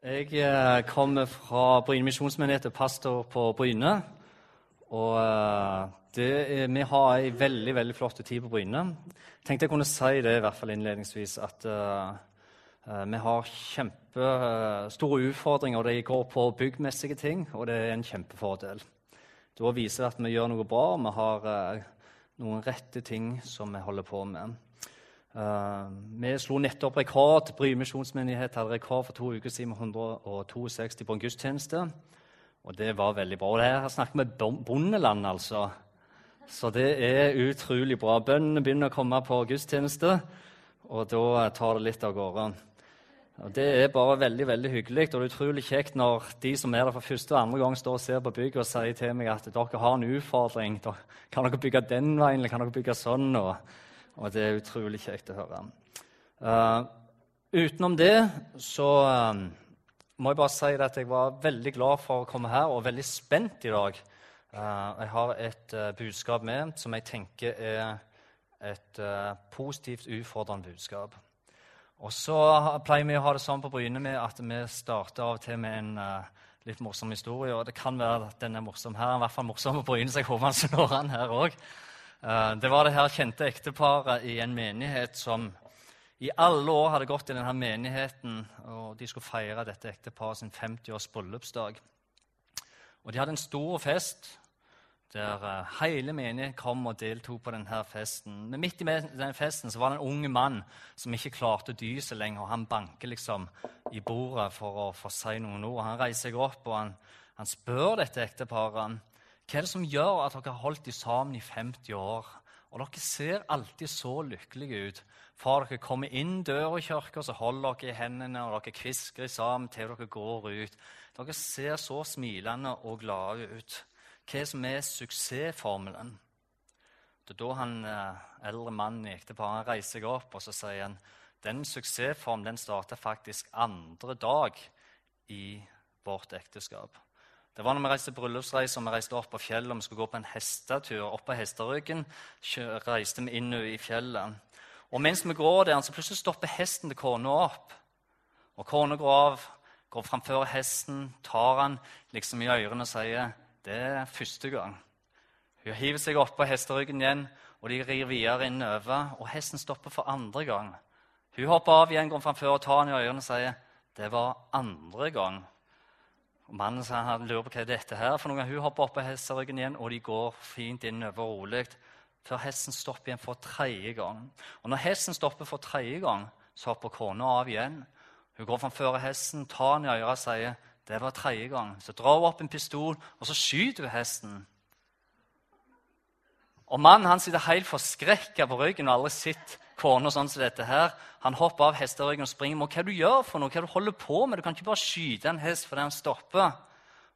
Jeg eh, kommer fra Bryne misjonsmenighet og pastor på Bryne. Og eh, er, vi har ei veldig veldig flott tid på Bryne. Tenkte jeg kunne si det i hvert fall innledningsvis, at uh, vi har kjempestore utfordringer. og De går på byggmessige ting, og det er en kjempefordel. Da viser det at vi gjør noe bra, og vi har uh, noen rette ting som vi holder på med. Uh, vi slo nettopp rekord. Bry misjonsmyndighet hadde rekord for to uker siden med 162 på en gudstjeneste. Og det var veldig bra. Og her snakker vi bondeland, altså. Så det er utrolig bra. Bøndene begynner å komme på gudstjeneste, og da tar det litt av gårde. Og Det er bare veldig veldig hyggelig og det er utrolig kjekt når de som er der for første og andre gang, står og ser på bygget og sier til meg at dere har en utfordring. Kan dere bygge den veien, eller kan dere bygge sånn? Og og det er utrolig kjekt å høre. Uh, utenom det så uh, må jeg bare si at jeg var veldig glad for å komme her og veldig spent i dag. Uh, jeg har et budskap med som jeg tenker er et positivt, utfordrende budskap. Og så pleier vi å ha det sånn på Bryne med at vi starter av og til med en litt morsom historie. Og det kan være at den er morsom her, i hvert fall morsom på Bryne, så jeg håper han slår an her òg. Eh, det var det her kjente ekteparet i en menighet som i alle år hadde gått i denne menigheten, og de skulle feire dette ekteparet sin 50-års bryllupsdag. Og De hadde en stor fest der eh, hele menigheten kom og deltok på denne festen. Men midt i denne festen var det en ung mann som ikke klarte å dy seg lenger. og Han banker liksom i bordet for å få si noen ord. Han reiser seg opp og han, han spør dette ekteparet hva er det som gjør at dere har holdt dem sammen i 50 år? Og dere ser alltid så lykkelige ut. Fra dere kommer inn døra i kirka, så holder dere i hendene, og dere kvisker sammen til dere går ut. Dere ser så smilende og glade ut. Hva som er suksessformelen? Det er da han eh, eldre mannen i ekteparet reiser seg opp og så sier han, den suksessformen den starta faktisk andre dag i vårt ekteskap. Det var når vi reiste bryllupsreise og vi reiste opp på fjellet og vi skulle gå på en hestetur. Opp på hesteryggen reiste vi inn i fjellet. Og Mens vi går der, så plutselig stopper hesten til kona opp. Og Kona går av, går framfor hesten, tar han liksom i ørene og sier det er første gang. Hun hiver seg opp på hesteryggen igjen, og de rir videre innover. Og hesten stopper for andre gang. Hun hopper av igjen, går framfor og tar han i ørene og sier det var andre gang. Og Mannen sa han lurer på hva dette her for noe. Hun hopper opp på hesteryggen igjen, og de går fint innover rolig. Før hesten stopper igjen for tredje gang. Og Når hesten stopper for tredje gang, så hopper kona av igjen. Hun går framfor hesten, tar den i øret og sier det var tredje gang. Så drar hun opp en pistol, og så skyter hun hesten. Og Mannen han sitter helt forskrekka på ryggen og aldri sett kona sånn som dette her. Han hopper av hesteryggen og springer. Hva du gjør for noe? Hva du holder på med? Du kan ikke bare skyte en hest fordi han stopper.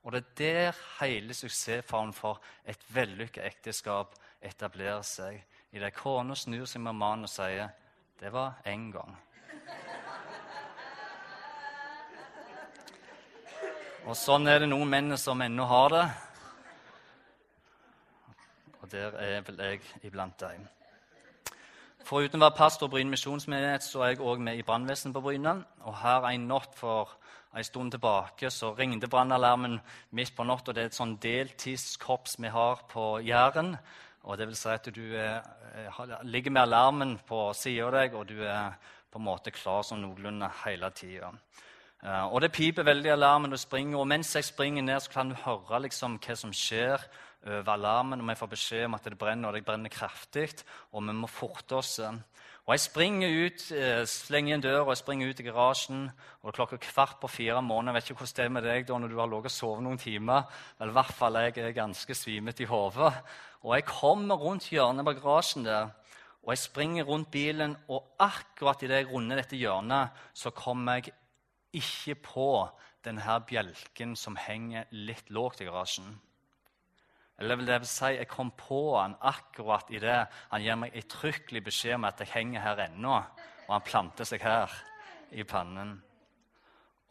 Og det er der hele suksessfaren for et vellykka ekteskap etablerer seg. I det kona snur seg med mannen og sier 'Det var én gang'. Og sånn er det noen menn som ennå har det. Der er vel jeg iblant dem. Foruten å være pastor på Bryne misjonsmenighet så er jeg òg med i brannvesenet på Bryne. Og her en natt for en stund tilbake så ringte brannalarmen midt på natta. Det er et sånn deltidskorps vi har på Jæren. Og det vil si at du er, ligger med alarmen på sida av deg, og du er på en måte klar som noenlunde hele tida. Eh, og det piper veldig alarmen, du springer, og mens jeg springer ned, så kan du høre liksom hva som skjer over alarmen, og vi får beskjed om at det brenner, og det brenner kraftig, og vi må forte oss. Og Jeg springer ut, eh, slenger igjen døra og jeg springer ut i garasjen. og det er klokka kvart på fire om morgenen. Jeg vet ikke hvordan det er med deg da når du har ligget og sovet noen timer. Vel, i hvert fall jeg er ganske svimet i hodet. Og jeg kommer rundt hjørnet på garasjen der, og jeg springer rundt bilen. Og akkurat idet jeg runder dette hjørnet, så kommer jeg ikke på denne bjelken som henger litt lågt i garasjen. Eller det vil si, jeg kom på han akkurat i det. Han gir meg ettertrykkelig beskjed om at jeg henger her ennå, og han planter seg her i pannen.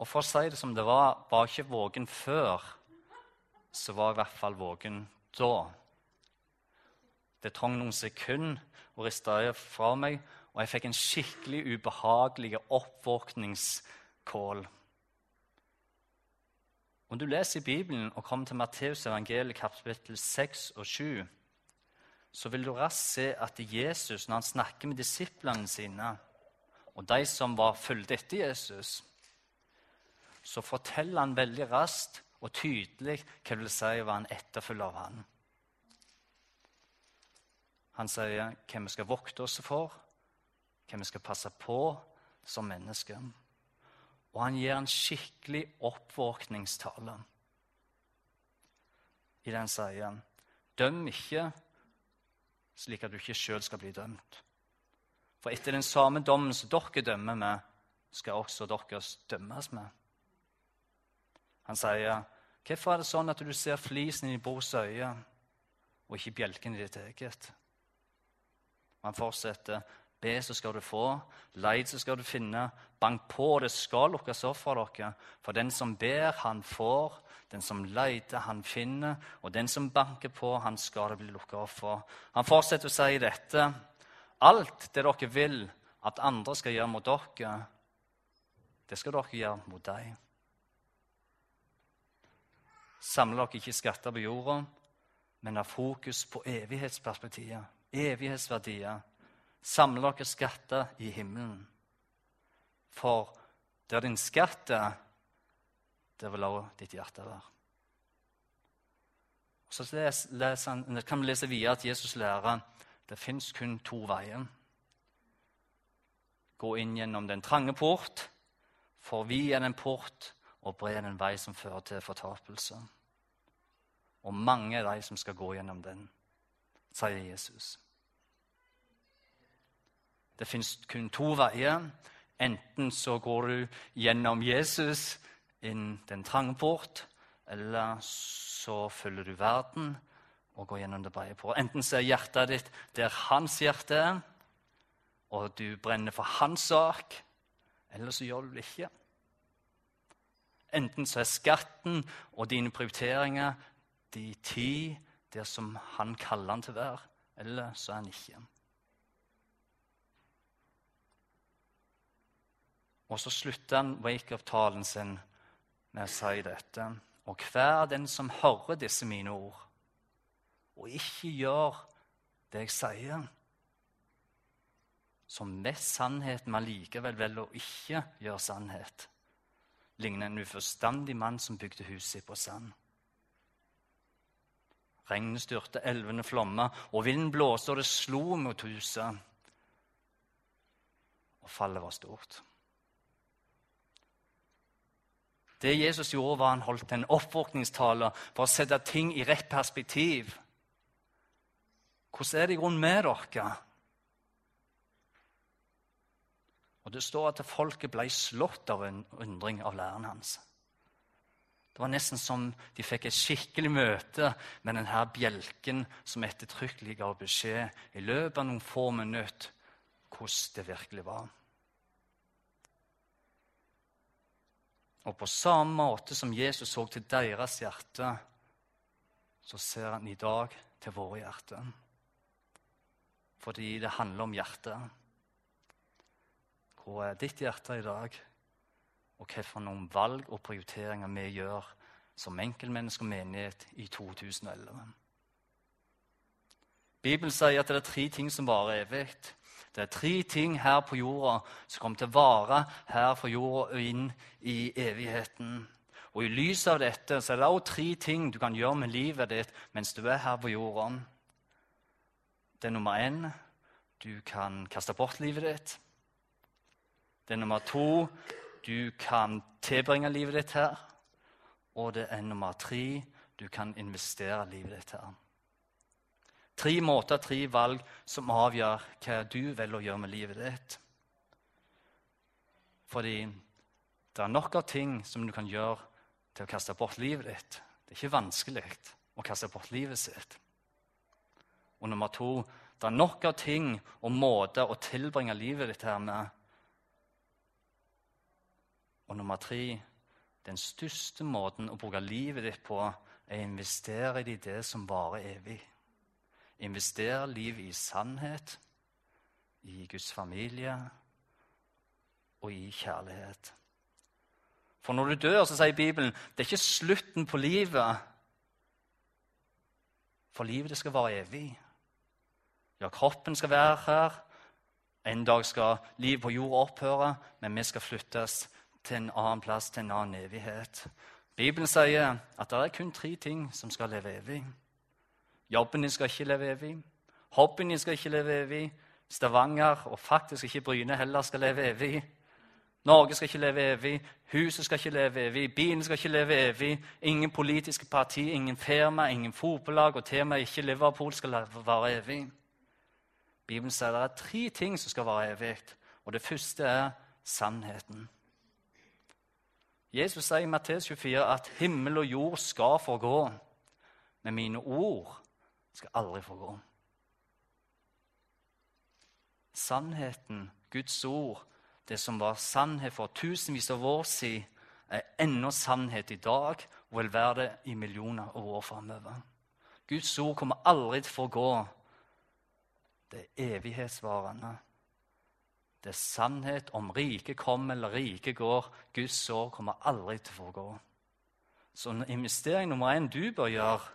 Og for å si det som det var, var ikke vågen før, så var jeg i hvert fall vågen da. Det trang noen sekunder å riste fra meg, og jeg fikk en skikkelig ubehagelig oppvåkningskål. Om du leser i Bibelen og kommer til Matteus evangeliet kapittel 6 og 7, så vil du raskt se at Jesus, når han snakker med disiplene sine, og de som var fulgte etter Jesus, så forteller han veldig raskt og tydelig hva det vil si å være en etterfølger av han. Han sier hva vi skal vokte oss for, hva vi skal passe på som mennesker. Og han gir en skikkelig oppvåkningstale. I den sier han døm ikke slik at du ikke sjøl skal bli dømt. For etter den samme dommen som dere dømmer med, skal også dere dømmes med. Han sier, 'Hvorfor er det sånn at du ser flisen i din brors øye, og ikke bjelken i ditt eget?' Og han fortsetter, Be, så skal du få. Leid, så skal du finne. Bank på, det skal lukkes opp for dere. For den som ber, han får. Den som leter, han finner. Og den som banker på, han skal det bli lukket opp for. Han fortsetter å si dette. Alt det dere vil at andre skal gjøre mot dere, det skal dere gjøre mot dem. Samle dere ikke skatter på jorda, men ha fokus på evighetsperspektivet, evighetsverdier. Samle dere skatter i himmelen. For der din skatt er, der vil også ditt hjerte være. Så les, les han, kan vi lese videre at Jesus lærer det fins kun to veier. Gå inn gjennom den trange port, for vi er den port, og bred en vei som fører til fortapelse. Og mange er de som skal gå gjennom den, sier Jesus. Det fins kun to veier. Enten så går du gjennom Jesus inn den trange port, eller så følger du verden og går gjennom det brede på. Enten så er hjertet ditt der hans hjerte er, og du brenner for hans sak, eller så gjør du det ikke. Enten så er skatten og dine prioriteringer de ti der som han kaller han til å være, eller så er han ikke. Og så slutter han wake-up-talen sin med å si dette. Og hver den som hører disse mine ord, og ikke gjør det jeg sier, som mest sannhet, men likevel velger å ikke gjøre sannhet, ligner en uforstandig mann som bygde huset sitt på sand. Regnet styrte, elvene flomma, og vinden blåste, og det slo mot huset. Og fallet var stort. Det Jesus gjorde, var han holdt en oppvåkningstale for å sette ting i rett perspektiv. Hvordan er det i grunnen med dere? Og Det står at folket ble slått av en undring av læreren hans. Det var nesten som de fikk et skikkelig møte med denne bjelken som ettertrykkelig ga beskjed i løpet av noen få minutter hvordan det virkelig var. Og på samme måte som Jesus så til deres hjerte, så ser han i dag til våre hjerter. Fordi det handler om hjertet. Hvor er ditt hjerte i dag? Og hvilke valg og prioriteringer vi gjør som enkeltmenneske og menighet i 2011. Bibelen sier at det er tre ting som varer evig. Det er tre ting her på jorda som kommer til å vare her fra jorda og inn i evigheten. Og I lys av dette så er det også tre ting du kan gjøre med livet ditt mens du er her på jorda. Det er nummer én du kan kaste bort livet ditt. Det er nummer to du kan tilbringe livet ditt her. Og det er nummer tre du kan investere livet ditt her. Tre måter, tre valg, som avgjør hva du velger å gjøre med livet ditt. Fordi det er nok av ting som du kan gjøre til å kaste bort livet ditt. Det er ikke vanskelig å kaste bort livet sitt. Og nummer to det er nok av ting og måter å tilbringe livet ditt her med. Og nummer tre den største måten å bruke livet ditt på, er å investere i det som varer evig. Investere livet i sannhet, i Guds familie og i kjærlighet. For når du dør, så sier Bibelen det er ikke slutten på livet. For livet det skal være evig. Ja, kroppen skal være her. En dag skal livet på jorda opphøre, men vi skal flyttes til en annen plass, til en annen evighet. Bibelen sier at det er kun tre ting som skal leve evig. Jobben din skal ikke leve evig. Hobbyen din skal ikke leve evig. Stavanger, og faktisk ikke Bryne heller, skal leve evig. Norge skal ikke leve evig. Huset skal ikke leve evig. Bilen skal ikke leve evig. Ingen politiske parti, ingen firma, ingen fotballag og med ikke Liverpool skal være evig. Bibelen sier det er tre ting som skal være evig, og det første er sannheten. Jesus sier i Matteus 24 at himmel og jord skal forgå, men mine ord skal aldri forgå. Sannheten, Guds ord, det som var sannhet for tusenvis av år siden, er ennå sannhet i dag og vil være det i millioner av år framover. Guds ord kommer aldri til å forgå. Det er evighetsvarende. Det er sannhet om riket kommer eller riket går. Guds år kommer aldri til å forgå. Så investering nummer én du bør gjøre,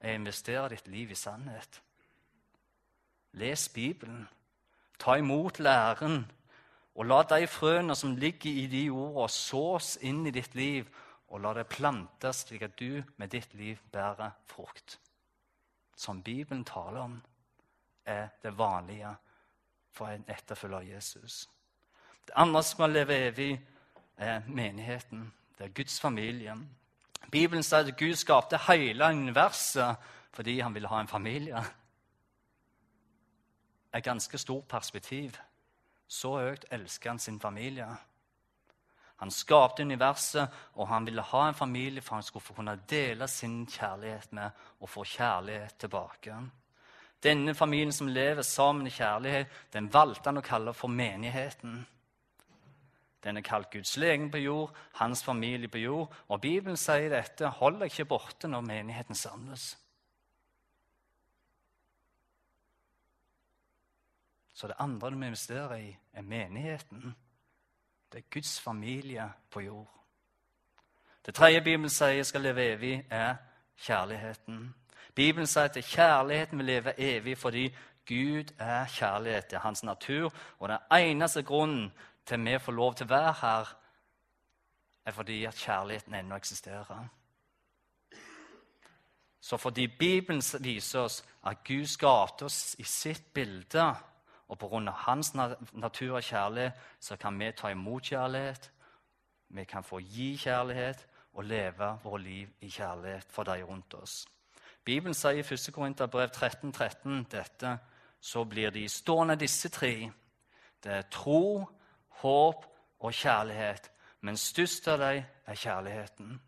er å investere ditt liv i sannhet. Les Bibelen. Ta imot læren. Og la de frøene som ligger i de ordene, sås inn i ditt liv, og la det plantes slik at du med ditt liv bærer frukt. Som Bibelen taler om, er det vanlige for en etterfølger av Jesus. Det andre som må leve evig, er menigheten. Det er Guds familie. Bibelen sier at Gud skapte hele universet fordi han ville ha en familie. Et ganske stort perspektiv. Så høyt elsker han sin familie. Han skapte universet, og han ville ha en familie for han skulle få kunne dele sin kjærlighet med og få kjærlighet tilbake. Denne familien som lever sammen i kjærlighet, den valgte han å kalle for menigheten. Den er kalt Guds legen på jord, hans familie på jord. Og Bibelen sier dette holder ikke borte når menigheten samles. Så det andre du må investere i, er menigheten. Det er Guds familie på jord. Det tredje Bibelen sier skal leve evig, er kjærligheten. Bibelen sier at kjærligheten vil leve evig fordi Gud er kjærlighet. Det er hans natur. Og den eneste grunnen til vi får lov til å være her, er fordi at kjærligheten ennå eksisterer. Så fordi Bibelen viser oss at Gud skapte oss i sitt bilde, og pga. hans natur og kjærlighet, så kan vi ta imot kjærlighet, vi kan få gi kjærlighet og leve vårt liv i kjærlighet for de rundt oss. Bibelen sier i 1. Korinterbrev 13, 13 dette. Så blir de stående, disse tre. Det er tro, håp og kjærlighet. Men størst av dem er kjærligheten.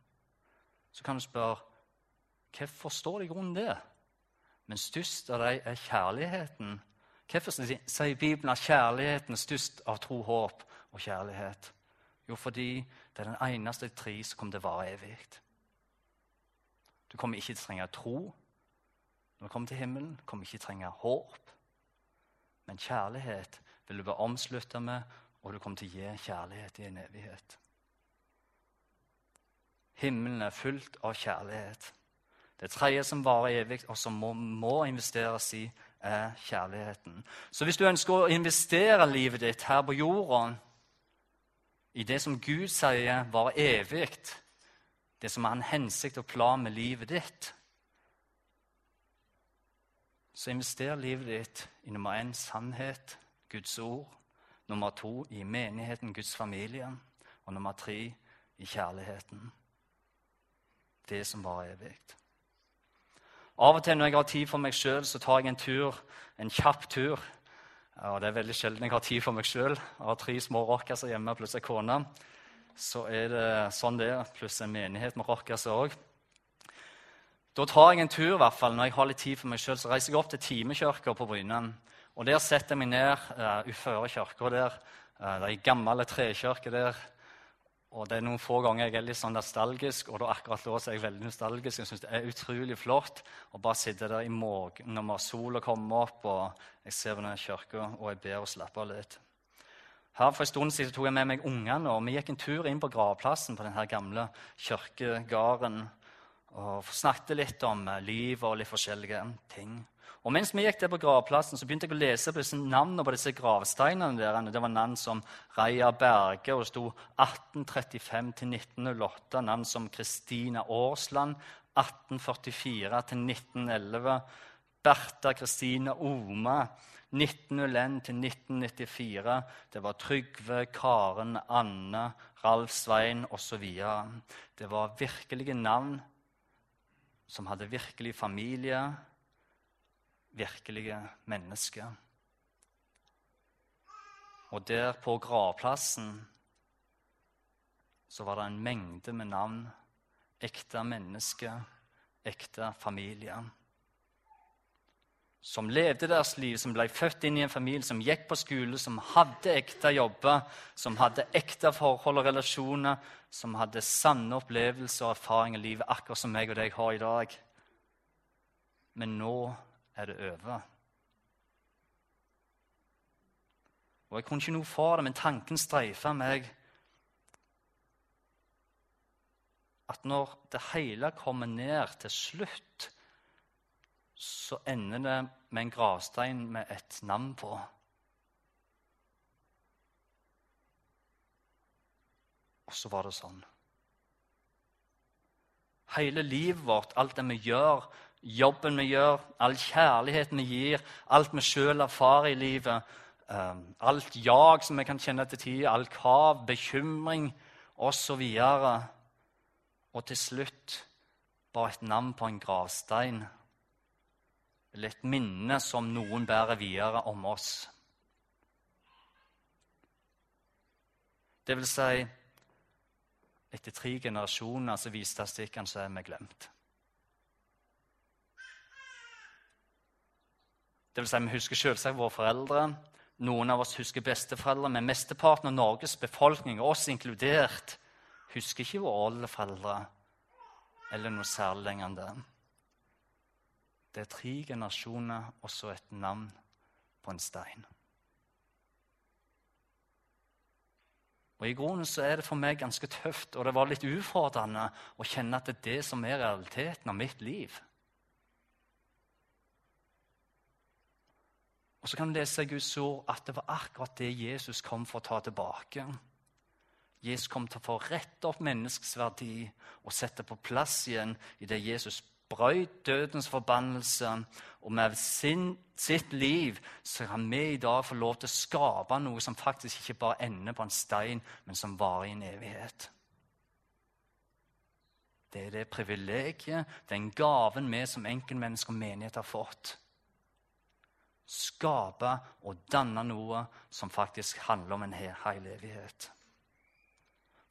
Så kan du spørre hvorfor står det i grunnen det? Men størst av dem er kjærligheten. Hvorfor sier Bibelen at kjærligheten er størst av tro, håp og kjærlighet? Jo, fordi det er den eneste tre som kommer til å vare evig. Du kommer ikke til å trenge tro når du kommer til himmelen. Du kommer ikke til å trenge håp. Men kjærlighet vil du være omslutta med, og du kommer til å gi kjærlighet i en evighet. Himmelen er fullt av kjærlighet. Det tredje som varer evig, og som må, må, investeres i, er kjærligheten. Så hvis du ønsker å investere livet ditt her på jorda i det som Gud sier var evig, det som er en hensikt og plan med livet ditt, så invester livet ditt i nummer én sannhet, Guds ord, nummer to i menigheten, Guds familie, og nummer tre i kjærligheten. Det som var evig. Av og til når jeg har tid for meg sjøl, så tar jeg en tur, en kjapp tur. Og Det er veldig sjelden jeg har tid for meg sjøl. Jeg har tre små rockerser hjemme pluss ei kone så er det sånn det er, pluss en menighet med rockerser òg. Da tar jeg en tur, i hvert fall, når jeg har litt tid for meg sjøl. Så reiser jeg opp til Timekirka på Bryne. Og Der setter jeg meg ned uh, utenfor kirka der. Uh, det er ei gammel trekirke der. Og det er noen få ganger jeg er litt sånn nostalgisk, og da akkurat da er jeg veldig nostalgisk. Jeg syns det er utrolig flott å bare sitte der i morgen når sola kommer opp, og jeg ser på den kirka og jeg ber og slapper av litt. Her For en stund siden tok jeg med meg ungene, og vi gikk en tur inn på gravplassen på denne gamle kirkegården og snakket litt om eh, livet og litt forskjellige ting. Og Mens vi gikk der på gravplassen, så begynte jeg å lese på disse navnene på disse gravsteinene. der. Det var navn som Reia Berge, og det sto 1835 til 1908. Navn som Kristina Aasland, 1844 til 1911. Bertha Kristine Oma, 1901 til 1994. Det var Trygve, Karen, Anne, Ralf Svein osv. Det var virkelige navn som hadde virkelig familie, virkelige mennesker. Og der på gravplassen så var det en mengde med navn. Ekte mennesker, ekte familier som levde deres liv, som ble født inn i en familie, som gikk på skole, som hadde ekte jobber, som hadde ekte forhold og relasjoner, som hadde sanne opplevelser og erfaringer i livet, akkurat som meg og deg har i dag. Men nå er det over. Og Jeg kunne ikke noe for det, men tanken streifa meg at når det hele kommer ned til slutt så ender det med en gravstein med et navn på. Og så var det sånn. Hele livet vårt, alt det vi gjør, jobben vi gjør, all kjærligheten vi gir, alt vi sjøl erfarer i livet, um, alt jag som vi kan kjenne til tida, all krav, bekymring osv. Og, og til slutt bare et navn på en gravstein eller et minne som noen bærer videre om oss. Det vil si etter tre generasjoner så viser statistikken så er vi glemt. Vil si, Vi husker selvsagt våre foreldre. Noen av oss husker besteforeldre, men mesteparten av Norges befolkning, oss inkludert, husker ikke våre oldeforeldre eller noe særlig lenger enn det. Det er tre generasjoner og så et navn på en stein. Og I grunnen så er det for meg ganske tøft og det var litt ufordrende å kjenne at det er det som er realiteten av mitt liv. Og Så kan du lese i Guds ord at det var akkurat det Jesus kom for å ta tilbake. Jesus kom til å få rette opp menneskets verdi og sette på plass igjen i det Jesus brøt dødens forbannelse, og med sin, sitt liv så kan vi i dag få lov til å skape noe som faktisk ikke bare ender på en stein, men som varer i en evighet. Det er det privilegiet, den gaven vi som enkeltmennesker og menighet har fått. Skape og danne noe som faktisk handler om en hel evighet.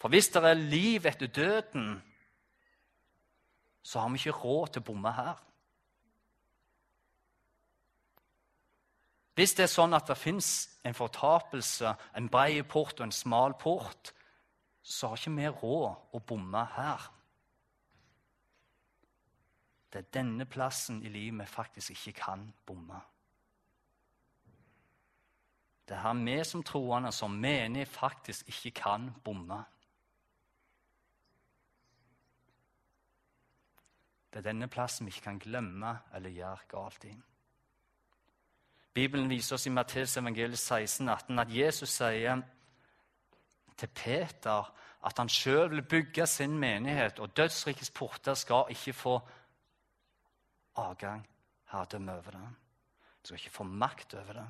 For hvis det er liv etter døden, så har vi ikke råd til å bomme her. Hvis det er sånn at det fins en fortapelse, en brei port og en smal port, så har ikke vi råd å bomme her. Det er denne plassen i livet vi faktisk ikke kan bomme. Det er her vi som troende, som menig, faktisk ikke kan bomme. Det er denne plassen vi ikke kan glemme eller gjøre galt i. Bibelen viser oss i Matteus evangeliet 16, 18 at Jesus sier til Peter at han sjøl vil bygge sin menighet, og dødsrikets porter skal ikke få adgang herredømme over det. De skal ikke få makt over det.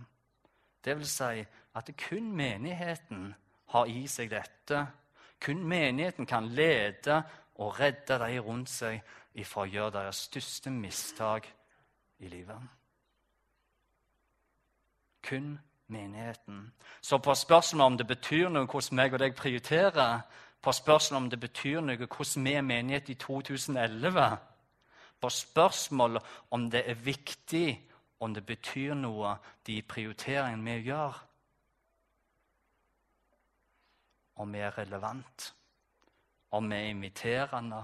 Det vil si at kun menigheten har i seg dette. Kun menigheten kan lede og redde de rundt seg ifra å gjøre deres største mistak i livet. Kun menigheten. Så på spørsmålet om det betyr noe hvordan meg og deg prioriterer, på spørsmålet om det betyr noe hvordan vi er menighet i 2011, på spørsmålet om det er viktig, om det betyr noe, de prioriteringene vi gjør, om vi er relevant, om vi er inviterende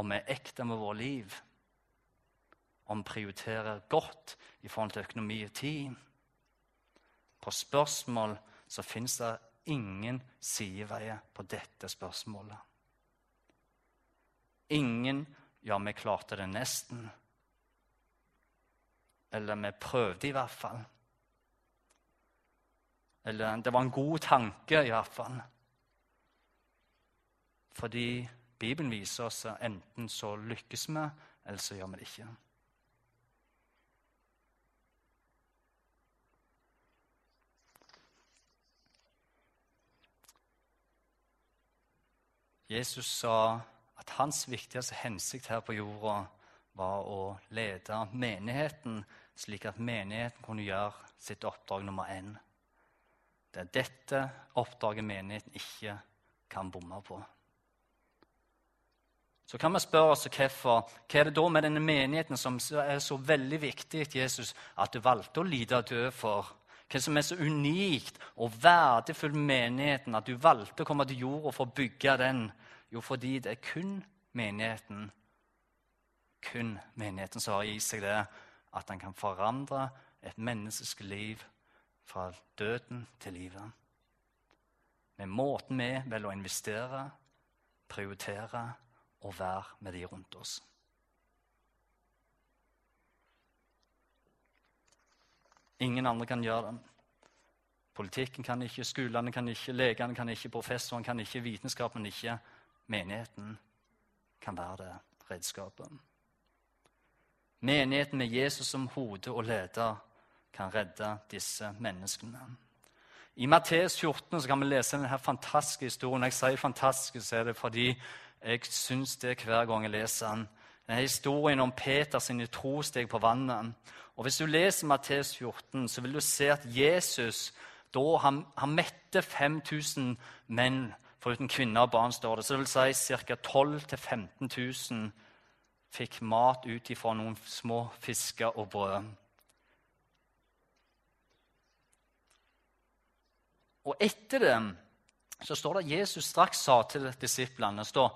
om vi er ekte med vårt liv, om vi prioriterer godt i forhold til økonomi og tid. På spørsmål så fins det ingen sideveier på dette spørsmålet. Ingen 'ja, vi klarte det nesten'. Eller 'vi prøvde i hvert fall'. Eller 'det var en god tanke', i hvert fall. Fordi Bibelen viser oss at enten så lykkes vi, eller så gjør vi det ikke. Jesus sa at hans viktigste hensikt her på jorda var å lede menigheten, slik at menigheten kunne gjøre sitt oppdrag nummer én. Det er dette oppdraget menigheten ikke kan bomme på. Så kan vi spørre oss hvorfor. Hva er det da med denne menigheten som er så veldig viktig Jesus, at du valgte å lide og dø for? Hva som er så unikt og verdifullt med menigheten at du valgte å komme til jorda for å bygge den? Jo, fordi det er kun menigheten kun menigheten som har i seg det at den kan forandre et menneskes liv fra døden til livet. Med måten vi velger å investere, prioritere og være med de rundt oss. Ingen andre kan gjøre det. Politikken kan ikke, skolene kan ikke, legene kan ikke, professoren kan ikke, vitenskapen ikke. Menigheten kan være det redskapet. Menigheten med Jesus som hode og leder kan redde disse menneskene. I Matteus 14 kan vi lese denne fantastiske historien. Jeg sier fantastisk, så er det fordi jeg syns det hver gang jeg leser den. Denne historien om Peters trosteg på vannet. Og Hvis du leser Matteus 14, så vil du se at Jesus da han, han mette 5000 menn, foruten kvinner og barn, står det. Så det vil si ca. 12 000-15 000 fikk mat ut ifra noen små fisker og brød. Og etter det så står det at Jesus straks sa til disiplene står,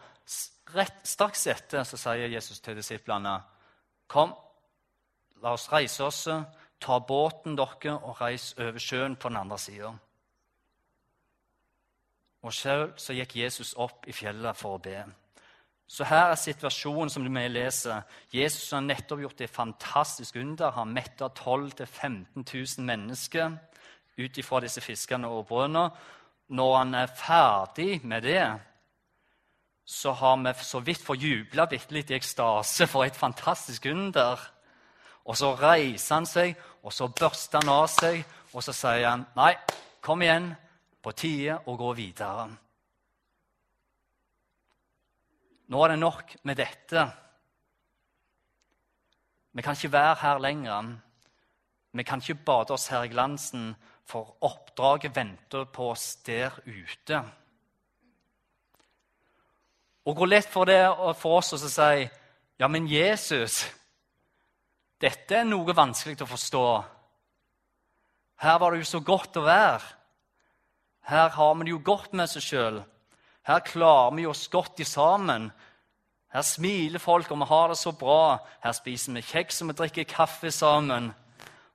rett, Straks etter så sier Jesus til disiplene Kom, la oss reise oss, ta båten dere og reis over sjøen på den andre sida. Og sjøl så gikk Jesus opp i fjellet for å be. Så her er situasjonen som du må lese. Jesus har nettopp gjort et fantastisk under. Han metta 12 000-15 000 mennesker ut ifra disse fiskene og brødene. Når han er ferdig med det, så har vi så vidt fått jubla bitte litt i ekstase for et fantastisk under. Og så reiser han seg, og så børster han av seg, og så sier han, 'Nei, kom igjen. På tide å gå videre.' Nå er det nok med dette. Vi kan ikke være her lenger. Vi kan ikke bade oss her i glansen, for oppdraget venter på oss der ute. Og hvor lett for det for oss å si ja, men Jesus, dette er noe vanskelig å forstå. Her var det jo så godt å være. Her har vi det jo godt med seg sjøl. Her klarer vi oss godt i sammen. Her smiler folk, og vi har det så bra. Her spiser vi kjeks og vi drikker kaffe sammen.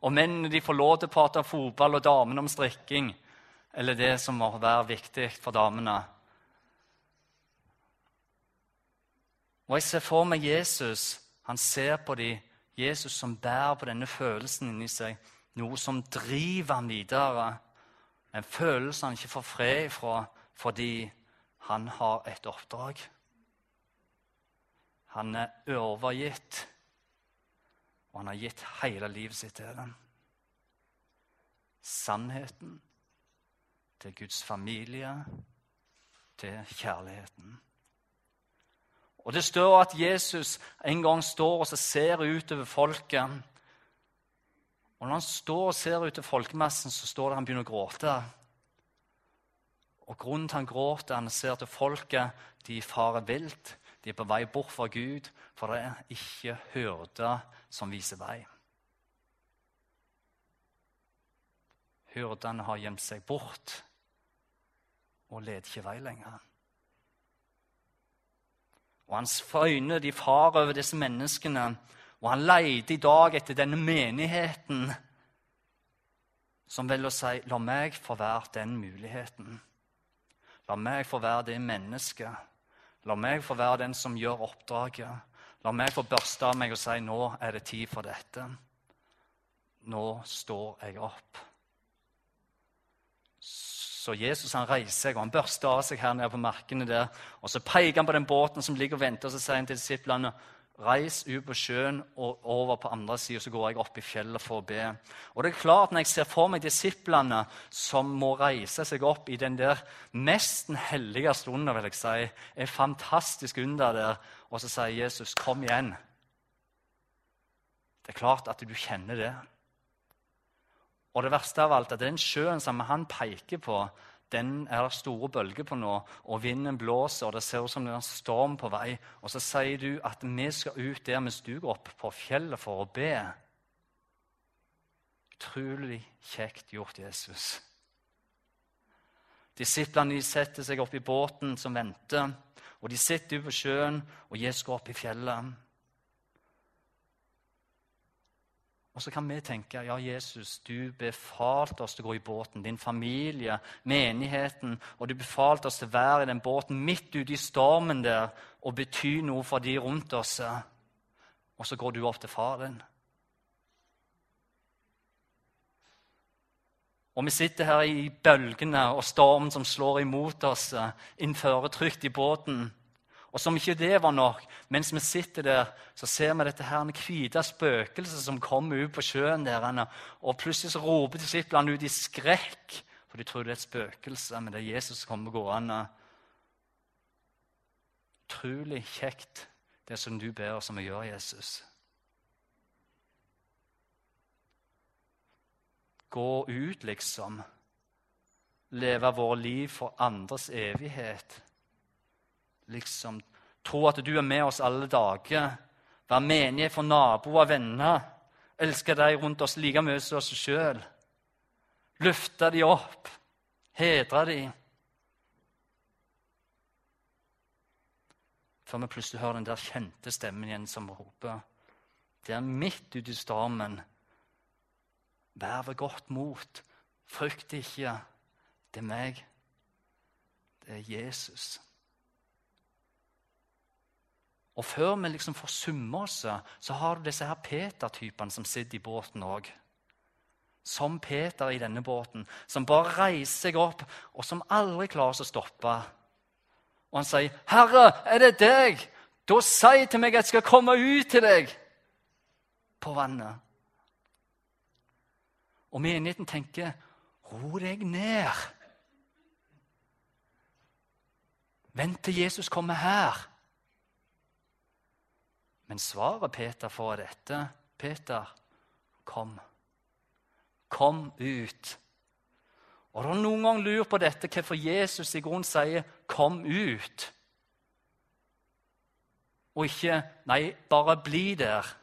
Og mennene de får lov til å prate fotball og damene om strikking. Eller det som må være viktig for damene. Og jeg ser for meg Jesus. Han ser på dem. Jesus som bærer på denne følelsen inni seg. Noe som driver ham videre. En følelse han ikke får fred ifra fordi han har et oppdrag. Han er overgitt, og han har gitt hele livet sitt til den. Sannheten, til Guds familie, til kjærligheten. Og Det står at Jesus en gang står og ser utover folket. Og Når han står og ser utover folkemassen, så står det han begynner å gråte. Og Grunnen til han gråter, han ser til folket de farer vilt. De er på vei bort fra Gud, for det er ikke hyrder som viser vei. Hyrdene har gjemt seg bort og leder ikke vei lenger. Og Hans øyne de farer over disse menneskene, og han leter i dag etter denne menigheten som velger å si 'la meg få være den muligheten'. La meg få være det mennesket. La meg få være den som gjør oppdraget. La meg få børste av meg og si 'nå er det tid for dette'. Nå står jeg opp. Så Jesus han reiser seg og han børster av seg her nede på markene der. Og Så peker han på den båten som ligger og venter, og så sier han til disiplene Reis ut på sjøen og over på andre sida, så går jeg opp i fjellet for å be. Og det er klart, Når jeg ser for meg disiplene som må reise seg opp i den der mest hellige stunden, vil jeg si, er fantastisk under der, og så sier Jesus, 'Kom igjen'. Det er klart at du kjenner det. Og det verste av alt er at den sjøen som han peker på, den er det store bølger på nå, og vinden blåser, og det ser ut som det er en storm på vei. Og så sier du at vi skal ut der mens du går opp på fjellet for å be. Utrolig kjekt gjort, Jesus. Disiplene setter seg opp i båten som venter, og de sitter ute på sjøen, og Jesus går opp i fjellet. Og så kan vi tenke ja, Jesus, du befalte oss til å gå i båten. Din familie, menigheten. Og du befalte oss til å være i den båten midt ute i stormen der og bety noe for de rundt oss. Og så går du opp til far din. Og vi sitter her i bølgene og stormen som slår imot oss, innfører trygt i båten. Og som ikke det var nok, mens vi sitter der, så ser vi dette her hvite spøkelset som kommer ut på sjøen. der, Og plutselig så roper disiplene ut i skrekk, for de tror det er et spøkelse. Men det er Jesus som kommer gående. Utrolig kjekt, det som du ber oss om å gjøre, Jesus. Gå ut, liksom. Leve våre liv for andres evighet liksom tro at du er med oss alle dager. Være menighet for naboer venner. Elske deg rundt oss like mye som oss sjøl. Løfte de opp. Hedre de. Før vi plutselig hører den der kjente stemmen igjen som roper. Det er midt ute i stormen. Vær ved godt mot. Frykt ikke. Det er meg. Det er Jesus. Og før vi liksom får summe oss, så har du disse her Peter-typene som sitter i båten òg. Som Peter i denne båten, som bare reiser seg opp, og som aldri klarer å stoppe. Og han sier, 'Herre, er det deg?' Da si til meg at jeg skal komme ut til deg på vannet. Og menigheten tenker, 'Ro deg ned.' Vent til Jesus kommer her. Men svaret Peter får, av dette. Peter, kom. Kom ut. Og det er noen gang lurt på dette, hvorfor Jesus i grunnen sier 'kom ut', og ikke 'nei, bare bli der'.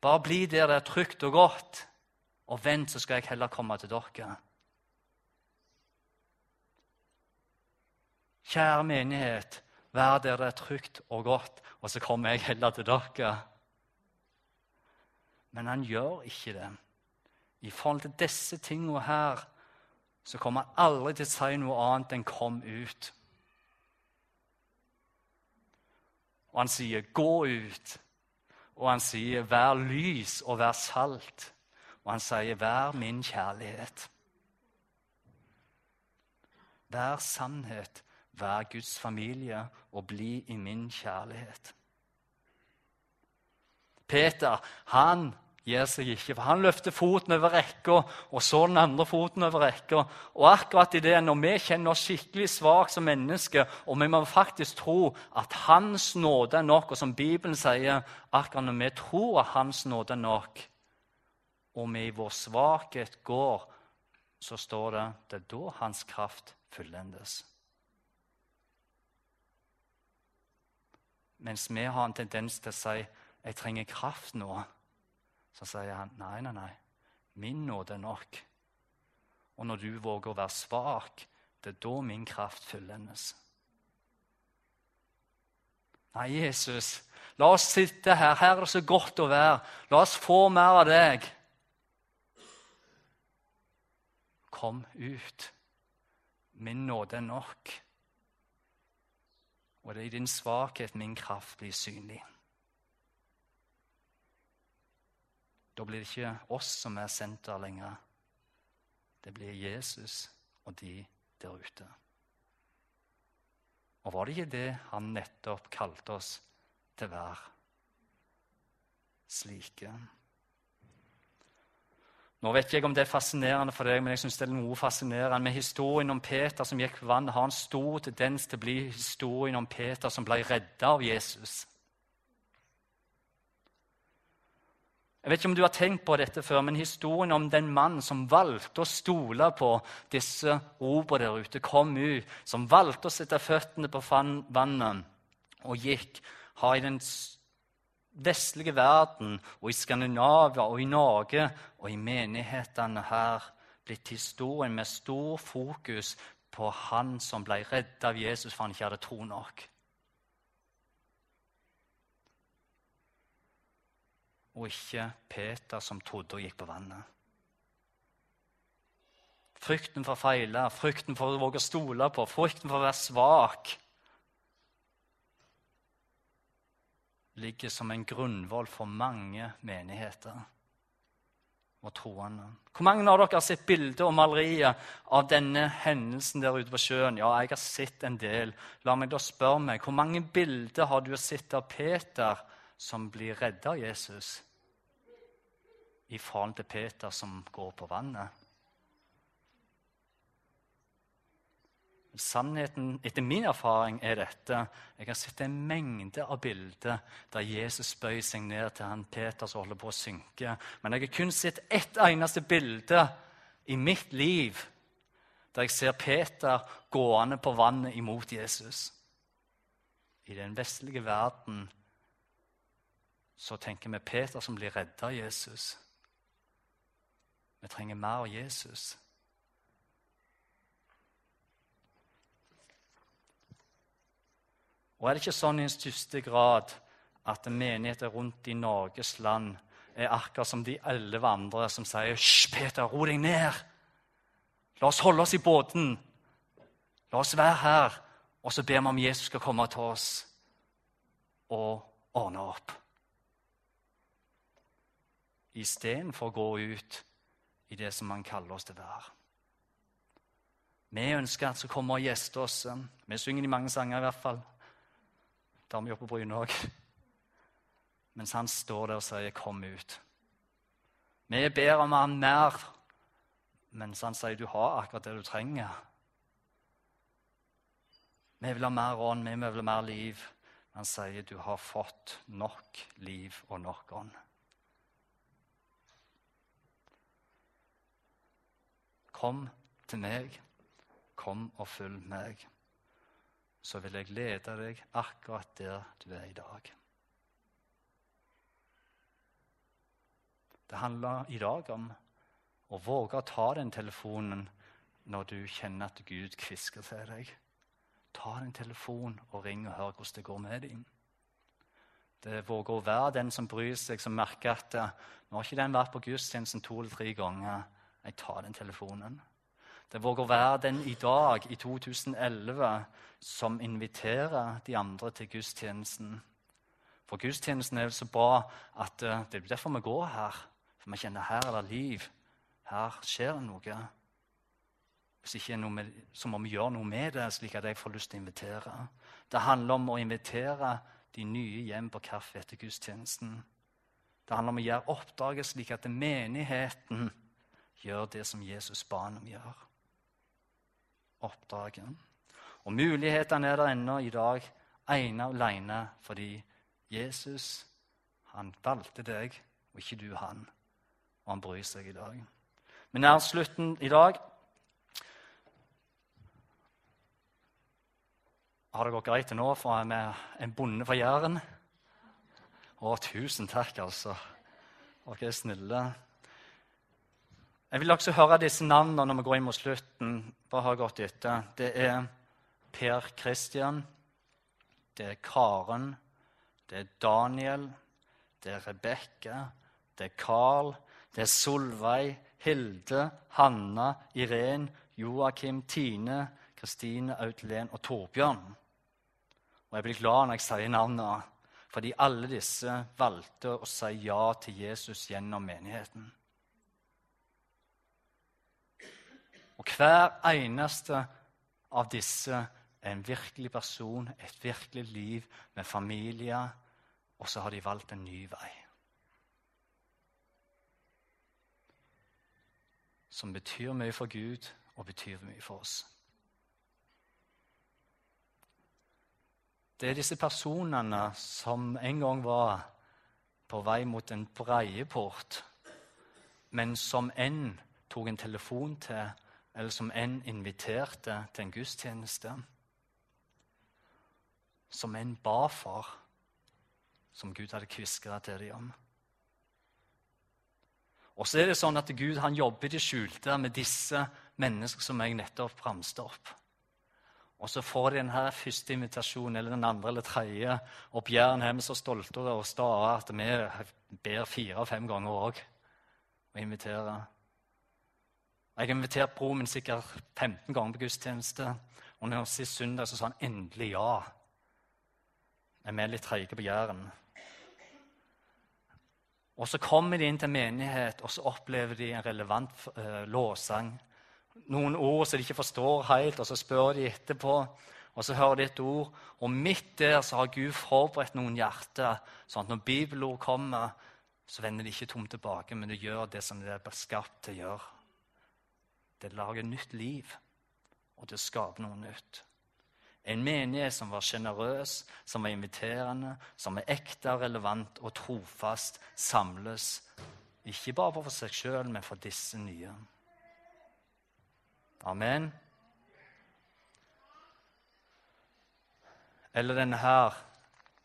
Bare bli der det er trygt og godt, og vent, så skal jeg heller komme til dere. Kjære menighet, Vær der det er trygt og godt, og så kommer jeg heller til dere. Men han gjør ikke det. I forhold til disse tingene her så kommer han aldri til å si noe annet enn 'kom ut'. Og han sier 'gå ut'. Og han sier 'vær lys og vær salt'. Og han sier 'vær min kjærlighet'. Vær sannhet Vær Guds familie og bli i min kjærlighet. Peter han gir seg ikke, for han løfter foten over rekka, og så den andre foten over rekka. Og akkurat i det, når vi kjenner oss skikkelig svake som mennesker, og vi må faktisk tro at Hans nåde er nok, og som Bibelen sier, akkurat når vi tror at Hans nåde er nok, og vi i vår svakhet går, så står det det er da Hans kraft fullendes. Mens vi har en tendens til å si 'jeg trenger kraft nå', så sier han nei, nei, nei. Min nåde er nok. Og når du våger å være svak, det er da min kraft fullendes. Nei, Jesus, la oss sitte her. Her er det så godt å være. La oss få mer av deg. Kom ut. Min nåde er nok. Og det er i din svakhet min kraft blir synlig. Da blir det ikke oss som er senter lenger. Det blir Jesus og de der ute. Og var det ikke det han nettopp kalte oss til være? Slike. Nå vet jeg om det er fascinerende for deg, men jeg synes det er noe fascinerende med historien om Peter som gikk på vannet. Har en stor tendens til å bli historien om Peter som ble redda av Jesus. Jeg vet ikke om du har tenkt på dette før, men historien om den mannen som valgte å stole på disse ordene der ute, kom ut, som valgte å sette føttene på vannet og gikk, har i den vestlige verden og i Skandinavia og i Norge og i menighetene her blitt historien med stor fokus på han som ble redda av Jesus for han ikke hadde tro nok. og ikke Peter som trodde og gikk på vannet. Frykten for å feile, frykten for å våge å stole på, frykten for å være svak ligger som en grunnvoll for mange menigheter og troende. Hvor mange av dere har sett bilder og malerier av denne hendelsen der ute på sjøen? Ja, jeg har sett en del. La meg da spørre meg, hvor mange bilder har du sett av Peter som blir redda av Jesus? i forhold til Peter som går på vannet. Sannheten etter min erfaring er dette. Jeg har sett en mengde av bilder der Jesus bøyer seg ned til han Peter som holder på å synke. Men jeg har kun sett ett eneste bilde i mitt liv der jeg ser Peter gående på vannet imot Jesus. I den vestlige verden så tenker vi Peter som blir redda av Jesus. Vi trenger mer av Jesus. Og er det ikke sånn i en største grad at menigheter rundt i Norges land er akkurat som de elleve andre som sier 'Hysj, Peter, ro deg ned. La oss holde oss i båten. La oss være her.' Og så ber vi om Jesus skal komme til oss og ordne opp. Istedenfor å gå ut i det som han kaller oss til å. Vi ønsker at han skal komme og gjeste oss. Vi synger de mange sanger, i hvert fall. Det har vi gjort på Bryne òg. Mens han står der og sier 'kom ut'. Vi ber om han mer, mens han sier 'du har akkurat det du trenger'. Vi vil ha mer ånd, vi vil ha mer liv. Han sier 'du har fått nok liv og nok ånd'. Kom til meg, kom og følg meg. Så vil jeg lede deg akkurat der du er i dag. Det handler i dag om å våge å ta den telefonen når du kjenner at Gud kvisker til deg. Ta den telefonen og ring og hør hvordan det går med dem. Det våger å være den som bryr seg, som merker at nå har ikke den vært på gudstjenesten to eller tre ganger. Jeg tar den telefonen. Det våger å være den i dag, i 2011, som inviterer de andre til gudstjenesten. For gudstjenesten er jo så bra at eh, det er derfor vi går her. For vi kjenner her er det liv. Her skjer det noe. Hvis ikke noe med, så må vi gjøre noe med det, slik at jeg får lyst til å invitere. Det handler om å invitere de nye hjem på kaffe etter gudstjenesten. Det handler om å gjøre oppdraget slik at menigheten gjør det som Jesus ba ham om å gjøre. Oppdraget. Og mulighetene er der ennå i dag, ene og alene fordi Jesus han valgte deg, og ikke du han. Og han bryr seg i dag. Men nær slutten i dag Har det gått greit til nå, for jeg er en bonde fra Jæren? Å, tusen takk, altså. Dere er snille. Jeg vil også høre disse navnene når vi går inn mot slutten. Bare har gått etter. Det er Per Kristian, det er Karen, det er Daniel, det er Rebekka, det er Carl, det er Solveig, Hilde, Hanna, Irén, Joakim, Tine, Kristine, Audlen og Torbjørn. Og jeg blir glad når jeg sier navnene, fordi alle disse valgte å si ja til Jesus gjennom menigheten. Og hver eneste av disse er en virkelig person, et virkelig liv med familie, og så har de valgt en ny vei. Som betyr mye for Gud og betyr mye for oss. Det er disse personene som en gang var på vei mot en breie port, men som enn tok en telefon til eller som en inviterte til en gudstjeneste. Som en ba for, som Gud hadde kviskra til dem om. Og så er det sånn at Gud han jobber i det skjulte med disse menneskene som jeg nettopp ramste opp. Og så får de denne første invitasjonen eller den andre eller tredje. Og Bjørn er så stolte og stae at vi ber fire-fem ganger òg og inviterer. Jeg har invitert broren min sikkert 15 ganger på gudstjeneste. Og når sist søndag så sa han endelig ja. Men vi er litt treige på Jæren. Og så kommer de inn til menighet, og så opplever de en relevant uh, lovsang. Noen ord som de ikke forstår helt, og så spør de etterpå. Og så hører de et ord, og midt der så har Gud forberedt noen hjerter, sånn at når bibelord kommer, så vender de ikke tomt tilbake, men de gjør det som de er skapt til å gjøre. Det lager nytt liv, og det skaper noe nytt. En menighet som var sjenerøs, som var inviterende, som er ekte, relevant og trofast, samles ikke bare for seg sjøl, men for disse nye. Amen. Eller denne her,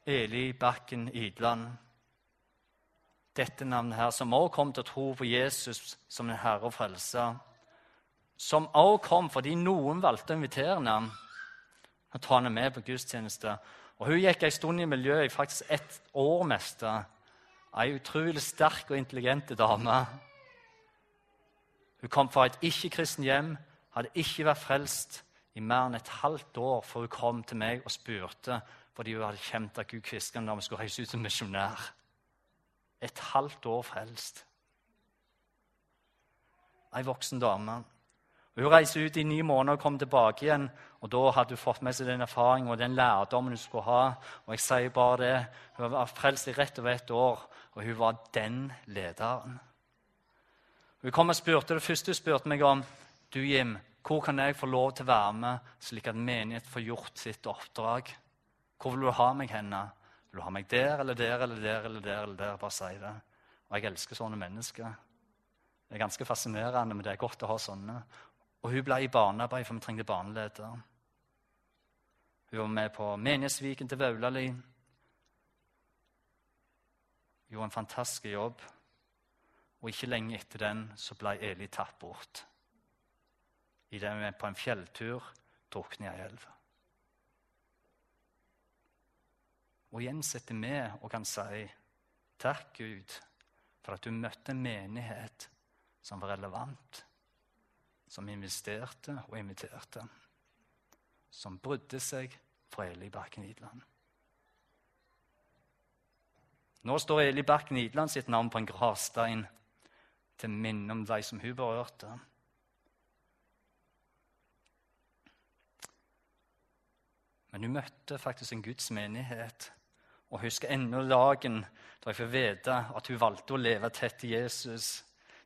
Eli Bakken Idland. Dette navnet her, som også kom til å tro på Jesus som en herre og frelser som også kom fordi noen valgte å invitere ham og ta henne med på gudstjeneste. Og Hun gikk en stund i miljøet i faktisk ett år meste. Ei utrolig sterk og intelligent dame. Hun kom fra et ikke-kristen hjem, hadde ikke vært frelst i mer enn et halvt år før hun kom til meg og spurte fordi hun hadde kjent at Gud hvisket da vi skulle reise ut som misjonær. Et halvt år frelst. Ei voksen dame. Hun reiste ut i ni måneder og kom tilbake igjen. og Da hadde hun fått med seg den erfaringen og den lærdommen hun skulle ha. Og jeg sier bare det, Hun var frelst i rett over ett år, og hun var den lederen. Hun kom og spurte, Det første hun spurte meg om, du Jim, hvor kan jeg få lov til å være med, slik at menighet får gjort sitt oppdrag? Hvor vil du ha meg henne? Vil du ha meg der eller der eller der eller der? eller der? Bare si det. Og jeg elsker sånne mennesker. Det er ganske fascinerende, men det er godt å ha sånne. Og hun ble i barnearbeid, for vi trengte barneleder. Hun var med på Menighetsviken til Vaulali. Gjorde en fantastisk jobb. Og ikke lenge etter den så ble Eli tatt bort. I det vi på en fjelltur druknet i ei elv. Og igjen sitter vi og kan si takk, Gud, for at du møtte en menighet som var relevant som investerte og inviterte. Som brydde seg for Eli Bakken Idland. Nå står Eli Bakken Idland sitt navn på en gravstein til minne om de som hun berørte. Men hun møtte faktisk en Guds menighet. Og husker ennå dagen da jeg får vite at hun valgte å leve tett til Jesus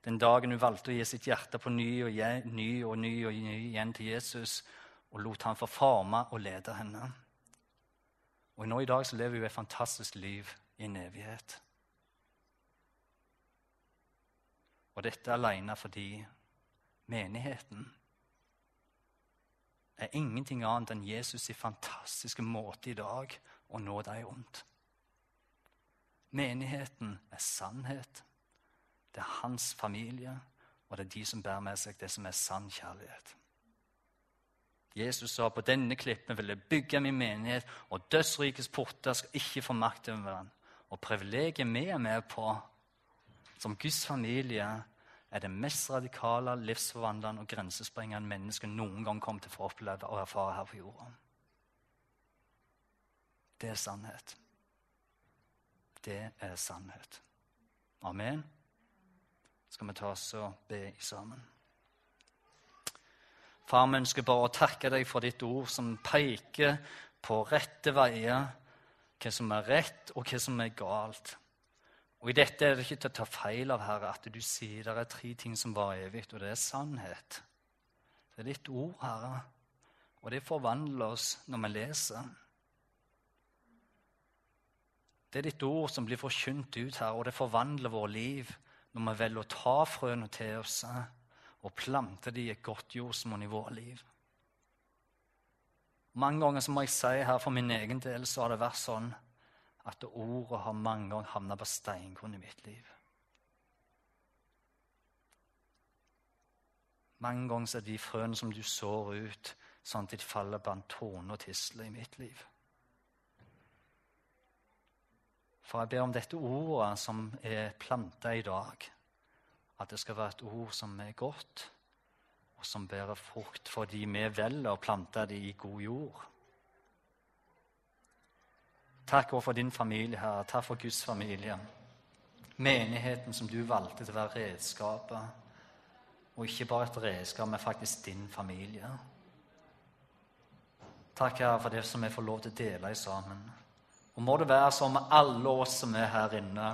den dagen hun valgte å gi sitt hjerte på ny og ny og ny og ny igjen til Jesus og lot han få og lede henne. Og nå i dag så lever hun et fantastisk liv i en evighet. Og dette alene fordi menigheten er ingenting annet enn Jesus' fantastiske måte i dag å nå deg rundt. Menigheten er sannhet. Det er hans familie, og det er de som bærer med seg det som er sann kjærlighet. Jesus sa på denne klippen vil jeg bygge min menighet, og dødsrikets porter skal ikke få makt over den. Og privilegiet vi er med på som Guds familie, er det mest radikale, livsforvandlende og grensesprengende mennesket noen gang kommer til å få oppleve og erfare her på jorda. Det er sannhet. Det er sannhet. Amen. Skal vi ta oss og be sammen? Far, vi ønsker bare å takke deg for ditt ord som peker på rette veier, hva som er rett, og hva som er galt. Og I dette er det ikke til å ta feil av, Herre, at du sier det er tre ting som var evig, og det er sannhet. Det er ditt ord, Herre, og det forvandler oss når vi leser. Det er ditt ord som blir forkynt ut her, og det forvandler vårt liv når vi velger å ta frøene til oss og plante dem i et godt jordsmonn i vårt liv. Mange ganger så må jeg si her for min egen del så har det vært sånn at ordet har mange ganger havna på steingrunn i mitt liv. Mange ganger er de frøene som du sår ut, sånn at de faller blant torner og tisler i mitt liv. For jeg ber om dette ordet som er planta i dag, at det skal være et ord som er godt, og som bærer frukt fordi vi velger å plante det i god jord. Takk også for din familie, Herre. Takk for Guds familie. Menigheten som du valgte til å være redskapet. Og ikke bare et redskap, men faktisk din familie. Takk, Herre, for det som vi får lov til å dele i sammen. Og må det være sånn med alle oss som er her inne,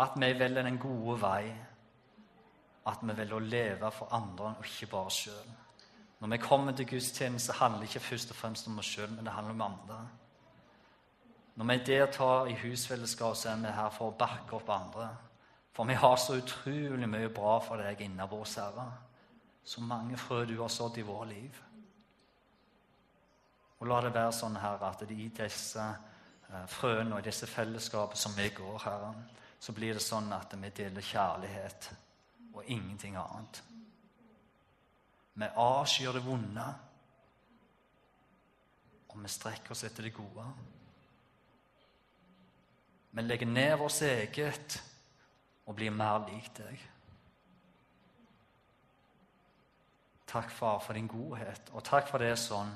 at vi velger den gode vei. At vi velger å leve for andre og ikke bare sjøl. Når vi kommer til gudstjeneste, handler det ikke først og fremst om oss sjøl, men det handler om andre. Når vi deltar i husfellesskap, så er vi her for å bakke opp andre. For vi har så utrolig mye bra for deg innabords, Herre. Så mange frø du har sådd i vårt liv. Og la det være sånn, Herre, at i disse eh, frøene og i disse fellesskapene som vi går, Herre, så blir det sånn at vi deler kjærlighet og ingenting annet. Vi avskyr det vonde, og vi strekker oss etter det gode. Vi legger ned vårt eget og blir mer lik deg. Takk, far, for din godhet, og takk for det er sånn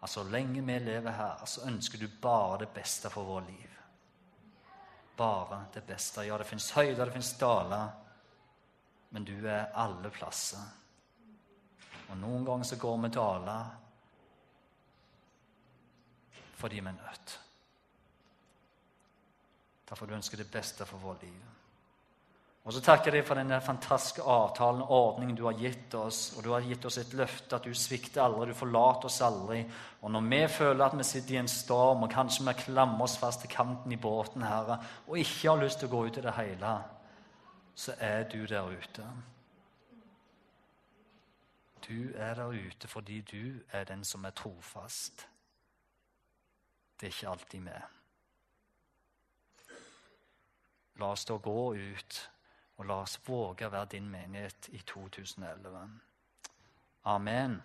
at så lenge vi lever her, så ønsker du bare det beste for vårt liv. Bare det beste. Ja, det fins høyder, det fins daler, men du er alle plasser. Og noen ganger så går vi daler fordi vi er nødt. Derfor du ønsker det beste for vårt liv. Og så takker jeg deg for denne fantastiske avtalen og ordningen du har gitt oss. Og du har gitt oss et løfte at du svikter aldri, du forlater oss aldri. Og når vi føler at vi sitter i en storm, og kanskje vi klamrer oss fast til kanten i båten, Herre, og ikke har lyst til å gå ut i det hele, så er du der ute. Du er der ute fordi du er den som er trofast. Det er ikke alltid vi. La oss da gå ut, og la oss våge å være din menighet i 2011. Amen.